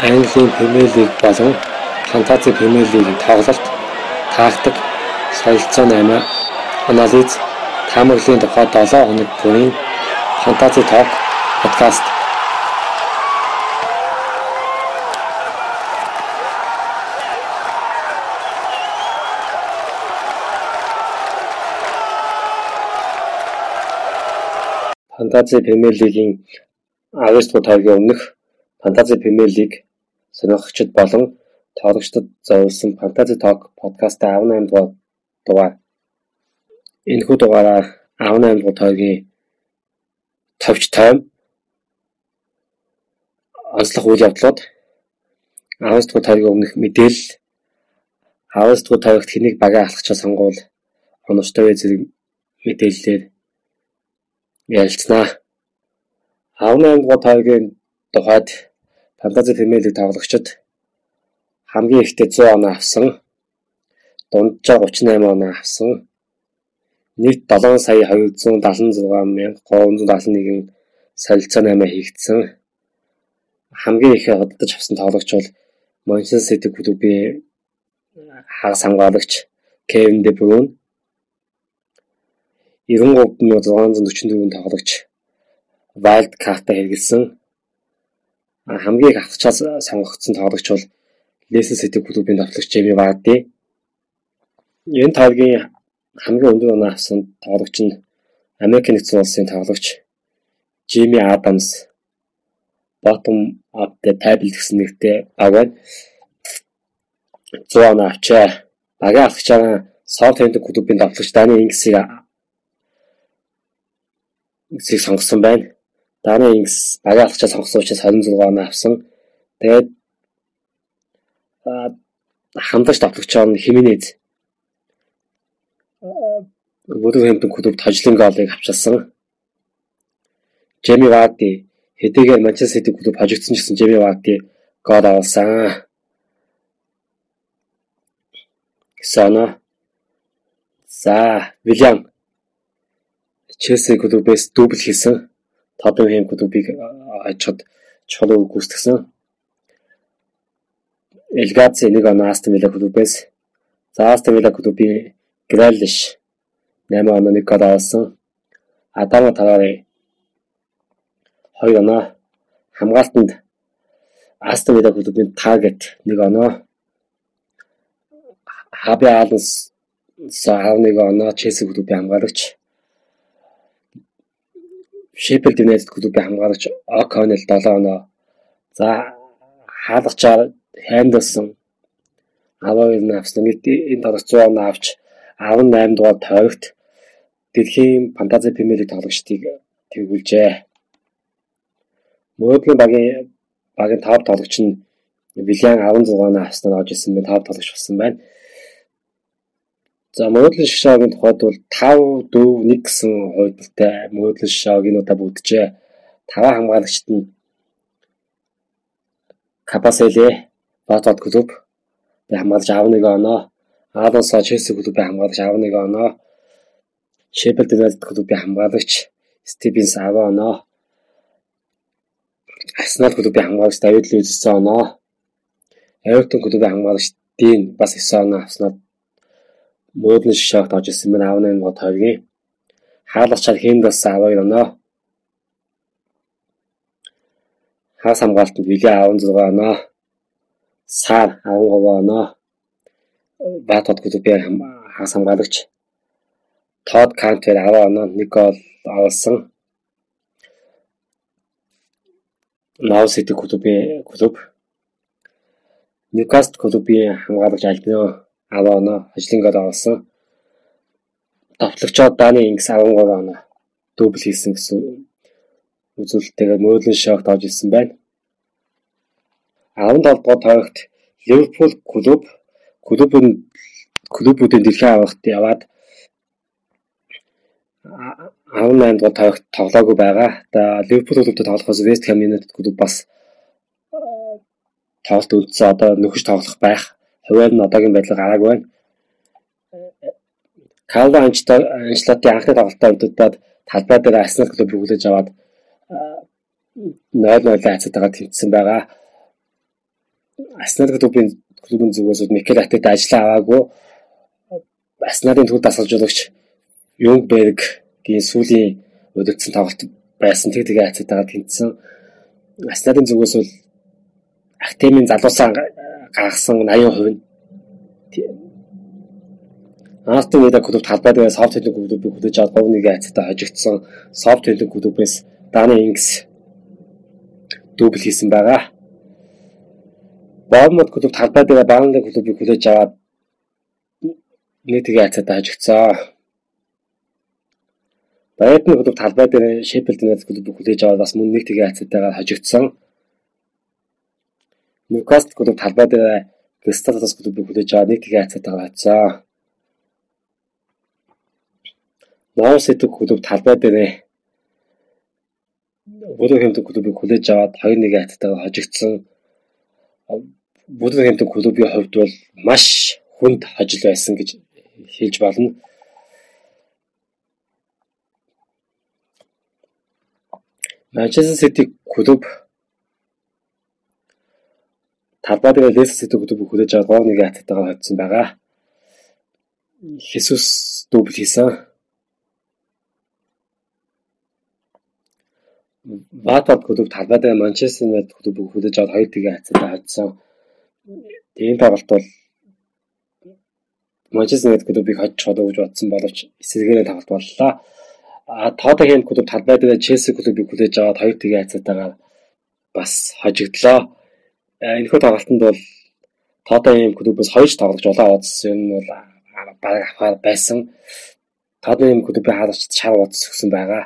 Английн Премьер Лиг болон Фантази Премьер Лигийн тоглолт, тактик, солилцоо 8, анализ, таамаглалын тухай 7 хоног бүрийн Фантази Talk подкаст Фантази Премьер Лигийн 19 дугаар тоогийн өмнөх Фантази Премьер Лиг сонирхогчид болон тоглогчдод зориулсан Фантази Talk подкастын 18 дугаар дугаар. Энэхүү дугаараар 18 дугаар тоогийн товч тайм онцлог үйл явдлууд 19 дугаар тоогийн өмнөх мэдээлэл 19 дугаар тоогт хэнийг багаа алхачаа сонгуул оновчтой зэрэг мэдээллээр ярилцсанаа. 18 дугаар тоогийн тухайд Фантази Премьер Лиг тоглогчид хамгийн ихтэй 100 оноо авсан. Дунджаа 38 оноо авсан. Нийт 7 сая 276 мянга 371 солилцоо 8 хийгдсэн. Хамгийн их хөдөлж авсан тоглогч бол Манчестер Сити клубын хагас хамгаалагч Кевин Де Брюн 93644 тоглогч вайлд картаа хэрэгэлсэн. Хамгийн их авчаас сонгогдсон тоглогч бол Лестер Сити клубын давтлагч Джейми Варди. Энэ тоогийн хамгийн өндөр оноо авсан тоглогч нь Америк нэгдсэн улсын тоглогч Джейми Адамс bottom of the table гэсэн нэртэй баг байна. 100 оноо авчаа. Багийн авчаа Southampton клубын давтлагч Дани Инксийг эцгийг сонгосон байна. Дааны Инкс багийн алхачаа сонгосон учраас 26 оноо авсан. Тэгээд хамтлагч давтлагч он Химинез Вулверхэмптон клубт хожлын голыг авчирсан. Джейми Варди хэдийгээр Манчестер Сити клуб хожигдсон ч гэсэн Джейми Варди гол авсан. Сана За, Вильям Челси клубээс дубль хийсэн. Тоттенхэм клубыг ажихад чухал үг гүйцэтгсэн. Элгац нэг оноо Астон Вилла клубээс за Астон Вилла клубын Гралиш 8 оноо нэг гол авсан. Адама Тарари 2 оноо хамгаалтанд Астон Вилла клубын Таргет нэг оноо Хаби Алнс за 11 оноо Челси клубын хамгаалагч Sheffield United клубын хамгаалагч O'Connell 7 оноо. За хаалгачаар Henderson 12 авсан. Нийт энэ тоглогч 100 оноо авч 18 дугаар тойрогт дэлхийн фэнтези премьер лиг тоглогчдыг тэргүүлжээ. Мөөдлийн багийн багийн 5 тоглогч нь Вильян 16 оноо авснаар орж ирсэн байна. 5 тоглогч болсон байна. За мөрөдлөн шишаагийн тухайд бол 5 4 1 гэсэн хувьдалтай мөрөдлөн шишааг энэ удаа бүгджээ. Таваа хамгаалагчт нь Капаселе Батот клуб хамгаалагч 11 оноо. Алонсо Челси клубын хамгаалагч 11 оноо. Шеффилд Юнайтед клубын хамгаалагч Стивенс 10 оноо. Арсенал клубын хамгаалагч Давид Луис 9 оноо. Эвертон клубын хамгаалагч Дин бас 9 оноо авснаар мөөдлөн шишаагт орж ирсэн байна 18 гот хоёргийн хаалгачаар Хендас 12 оноо хаас хамгаалтанд Вилли 16 оноо Сар 13 оноо Батот клубын хаас хамгаалагч. Тод Кантер 10 оноо нэг гол авсан Нау Сити клубын клуб Ньюкасл клубын хамгаалагч Альбино 10 оноо ажлын гол авсан. Давтлагчид Дани Ингс 13 оноо дубль хийсэн гэсэн үзүүлэлтэйгээр мөөлөн шогт орж ирсэн байна. 17 дугаар тойрогт Ливерпул клуб клубын клубүүдийн дэлхийн авахт яваад 18 дугаар тойрогт тоглоогүй байгаа. За Ливерпул клубтэй тоглохоос Вест Хэм Юнайтед клуб бас тоглолт үлдсэн одоо нөхөж тоглох байх хувиар нь одоогийн байдлаар гараагүй байна. Карло Анчлоти анхны тоглолтоо өдөртөд талбай дээр Арсенал клубыг хүлээж аваад 0-0 хайцаатайгаар тэмцсэн байгаа. Аснад клубын клубын зүгээс Микел Артета ажиллаа аваагүй Аснадын төвд дасгалж өгч Юнгбергийн сүүлийн удирдсан тоглолт байсан. Тэг тэгээ хацаатайгаар тэнцсэн. Аснадын зүгээс бол Актемийн залуусаа гагсан 80% нь Астон Вилла клубт халбай дээр софт хэлэг клубыг хүлээж аваад говныг айцтай хожигдсон софт хэлэг клубээс Дани Ингс дубль хийсэн байгаа. Боурмут клубт халбай дээр Баунли клубыг хүлээж аваад тэгээ айцтай хожигдсон. Брайтон клубт халбай дээр Шеффилд Юнайтед клубыг хүлээж аваад бас мөн тэгээ айцтайгаар хожигдсон. Ньюкасл клубт халбай дээр Кристал Палас клубыг хүлээж аваад нэг тэгээ айцтайгаар хожигдсон. Ноос идэг клуб талбай дээрээ Бүрэн хэмтэн клубыг хүлээж аваад 2-1 хаттайгаар хожигдсон. Бүрэн хэмтэн клубын хувьд бол маш хүнд хожил байсан гэж хэлж болно. Манчестер Сити клуб талбай дээр Лестер Сити клубыг хүлээж аваад 2-1 хаттайгаар хожигдсон байгаа. Хесус дубль хийсэн. Ватфорд клуб талбай дээр Манчестер Юнайтед клубыг хүлээж аваад хоёр тгээ хацаатай хоцсон. Тийм тоглолт бол Манчестер Юнайтед клубыг хожиж чадах гэж бодсон боловч эсэргээрээ тоглолт боллоо. А Тоттенхэм клуб талбай дээр Челси клубыг хүлээж аваад хоёр тгээ хацаатайгаар бас хожигдлоо. Энэхүү тоглолтод бол Тоттенхэм клубээс хоёрч тоглож улаан удсан юм бол баг авахаар байсан. Тоттенхэм клубыг хаалгач шар удас өгсөн байгаа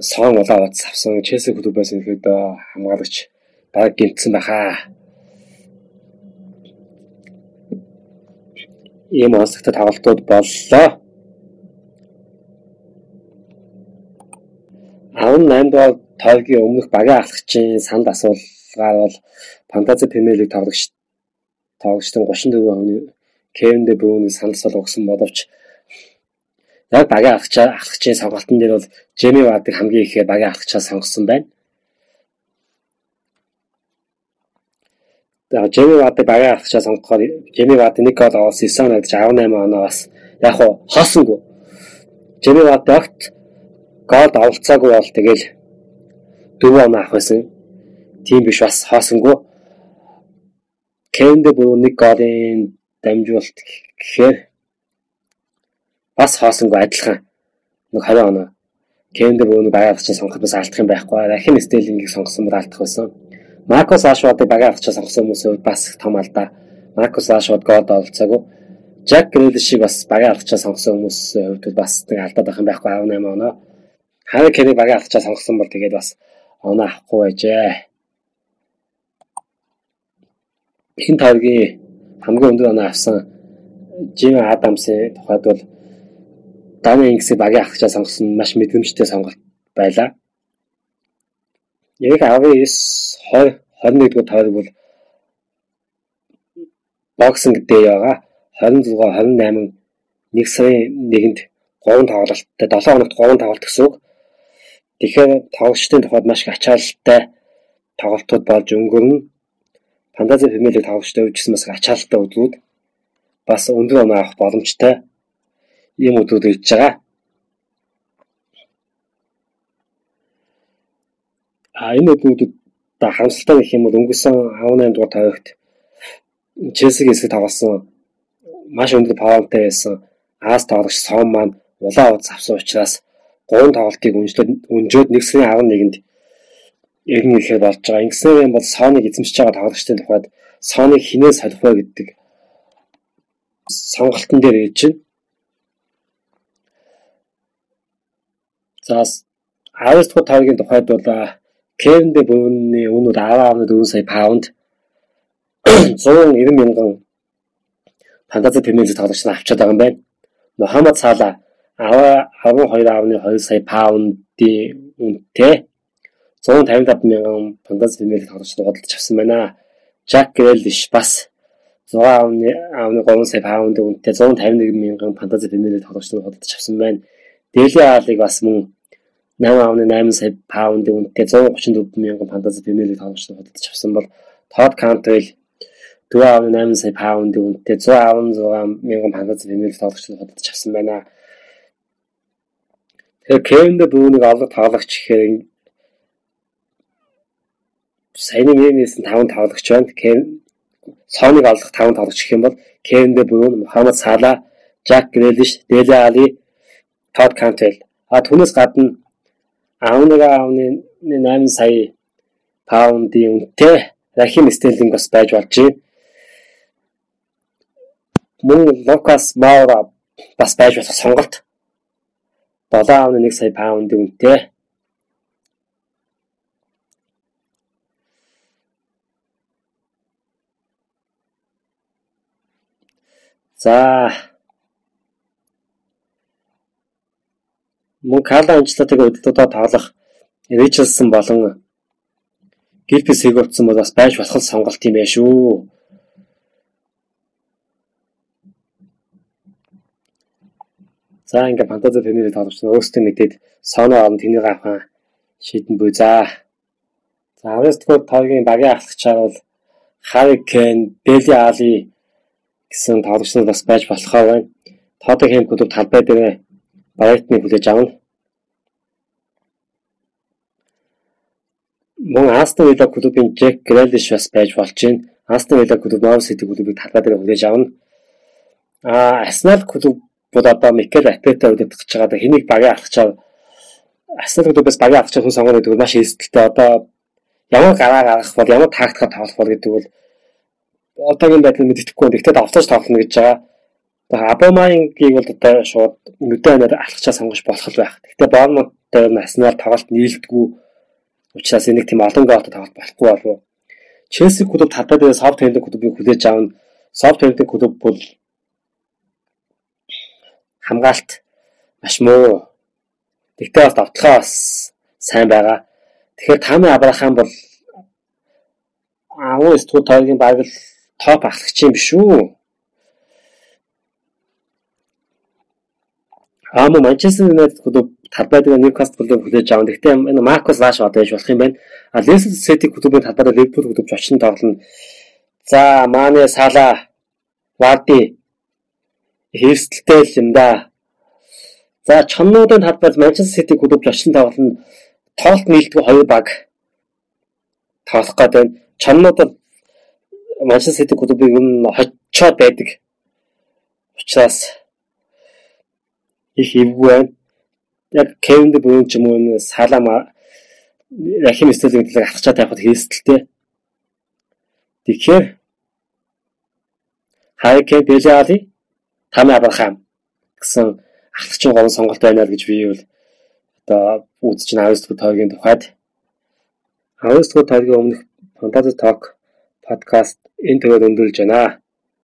сон улаа бац авсан Челси клубээс ихэд хамгаалагч баг гинтсэн баха. Ийм онцлогтой тоглолтууд боллоо. 18 дугаар тойргийн өмнөх багийн ахлагчийн санд асуулгаар бол фэнтези премьер лиг тоглогч тоглогчдын 34 хүний Кевин Дэ Брюний санд асуул өгсөн боловч Яг багийн алхачаа алхачийн сонголтын дээр бол Жеми Вардыг хамгийн ихээр багийн алхачаа сонгосон байна. За Жеми Вардыг багийн алхачаа сонгохоор Жеми Вард нэг гол оолсон 9 оноо гэж 18 оноос яг хуу хоосонгүй. Жеми Вард огт гол авалцаагүй бол тэгэл 4 оноо авах байсан. Тийм биш бас хоосонгүй. Кэнд бүр нэг голын дамжуулалт гэхээр бас хоосонгүй адилхан нэг 20 оноо өөний багийн авчаа сонгоход бас алдах юм байхгүй. Рахин Стеллингийг сонгосон бол алдах байсан. Маркус Ашвадыг авчаа сонгосон хүмүүсээ бас том алдаа. Маркус Ашвад гол олцоогүй. Жак Грилишийг бас авчаа сонгосон хүмүүсийн хувьд бас нэг алдаад байх юм байхгүй 18 оноо. Харин Кэни багийн авчаа сонгосон бол тэгээд бас оноо авахгүй байжээ. Хин тавгийн хамгийн өндөр оноо авсан Жим Адамсын тухайд бол Даны Инксийг багийн ахчаа сонгосон маш мэдрэмжтэй сонголт байлаа. Яг 19 20 21 дугаар тойрог бол боксинг дэй байгаа. 26 28 1 сарын 1-нд 3 тоглолттой 7 хоногт 3 тоглолт гэсэн үг. Тэгэхээр тоглогчдын тухайд маш их ачаалттай тоглолтууд болж өнгөрнө. Премьер Лиг тоглогчдод үжсэн бас ачаалттай өдрүүд бас өндөр оноо авах боломжтой ийм өдрүүд ирж байгаа. А энэ өдрүүдэд харамсалтай гэх юм бол өнгөрсөн 18 дугаар тойрогт Челсиг хэсэг тоглосон маш өндөр паунттай байсан Аас тоглогч Сон маань улаан уц авсан учраас гурван тоглолтыг өнжлөд өнжөөд 1 сарын 11-нд ирнэ гэхээр болж байгаа. Ингэснээр юм бол Соныг эзэмшиж байгаа тоглогчдын тухайд Соныг хинээс солих вэ гэдэг сонголтон дээр ирж байна. За 19 дахь тавгийн тухайд бол Кевин Дэ Брюний үнүүд 10.4 сая паунд 190 мянган фантази премьер тоглогч нар авчаад байгаа юм байна. Мохаммад Сала 12.2 сая паундын үнэтэй 155 мянган лиг тоглогч нар худалдаж авсан байна. Жак Грэлиш бас 6.3 сая паундын үнэтэй 151 мянган лиг тоглогч нар худалдаж авсан байна. Дели Алиг бас мөн 8.8 сая паундын үнэтэй 134 мянган премьер лиг тоглогчдод худалдаж авсан бол Todd Cantwell 4.8 сая паунд үнэтэй 116 мянган фантази премьер тоглогчдод худалдаж авсан байна. Тэгэхээр Кевин Дэ Брүүнийг олох тоглогч гэхээр саяны нэрнээс нь 5 тоглогч байна. Соныг олох 5 тоглогч гэх юм бол Кевин Дэ Брүүн, Мохаммед Сала, Жак Грэлиш, Дели Али, Тод Кантел. А түүнээс гадна аавныгаа аавны 8 сая паундын үнэтэй Рахим Стерлинг бас байж болж байна. Мөн Лукас Маура бас байж болох сонголт. 7.1 сая паундын үнэтэй. За Карла Анчлотыг удирдуудаа тоглох Ричардсон болон Гилпис Хигурдсан бол бас байж болох сонголт юм байна шүү. За ингээ фантази тэмнэлээ тоглосон өөртөө мэдээд соно орон тэнийг авах шийдэн буй за. За Westcoast тоогийн багийн ахлагчаар бол Harry Kane, Dele Alli гэсэн тоглогчнууд бас байж болохоор байна. Tottenham клуб талбай дээр Brighton-ыг хүлээж авна. Мөн Aston Villa клубын Jack Grealish бас байж болж байна. Aston Villa клуб Norwich City клубыг талбай дээр хүлээж авна. Аа Arsenal клуб бол одоо Микел Артета удирдах гэж байгаа хэнийг багийн алхачаар Арсенал клубээс багийн алхачаар хүн сонгоно гэдэг нь маш эсдэлтэй. Одоо ямар гараа гаргах бол ямар тактикаар тоглох бол гэдэг бол одоогийн байдлыг мэддэхгүй. Тэгтээ давтаж тоглоно гэж байгаа. Абомаингийг бол одоо шууд нүдэнээр алхачаа сонгож болох л байх. Тэгтээ Борнмут дээр нь Арсенал тоглолт нийлдэггүй учраас энийг тийм олон гоолтой тоглолт болохгүй болов. Челси клуб татаад байгаа Саутгемптон клубыг хүлээж авна. Саутгемптон клуб бол хамгаалт маш муу. Тэгтээ бас давталгаа бас сайн байгаа. Тэгэхээр Тами Абрахам бол аав студ тоогийн баг л топ ахлагч юм биш үү? Аа мөн Манчестер Юнайтед клуб талбай дээр Ньюкасл клубыг хүлээж аван. Гэхдээ энэ Маркус Раш одоо яж болох юм байна. А Лестер Сити клубын талбай дээр Ливерпул клуб очсон тоглоно. За Мане Сала Варди Хэрсэлтэй л юм да. За чоннуудын талбайд Манчестер Сити клуб зочин тоглоно. Тоолт нийлдэг хоёр баг тоглох гэдэг. Чоннуудад Манчестер Сити клубыг юм хочоод байдаг. Учираас их эвгүй. Яг Кевин Дэ Брюн ч юм уу Салама Рахим Стерлинг талыг авахчаа тавихад хийсэлтэй. Тэгэхээр Хайке Делали Тами Абрахам гэсэн ахлагчин гол сонголт байна л гэж би бол одоо үзэж н Австрид тоогийн тухайд Австрид тоогийн өмнөх Fantasy Talk подкаст энэ төрөөр өндөрлж байна.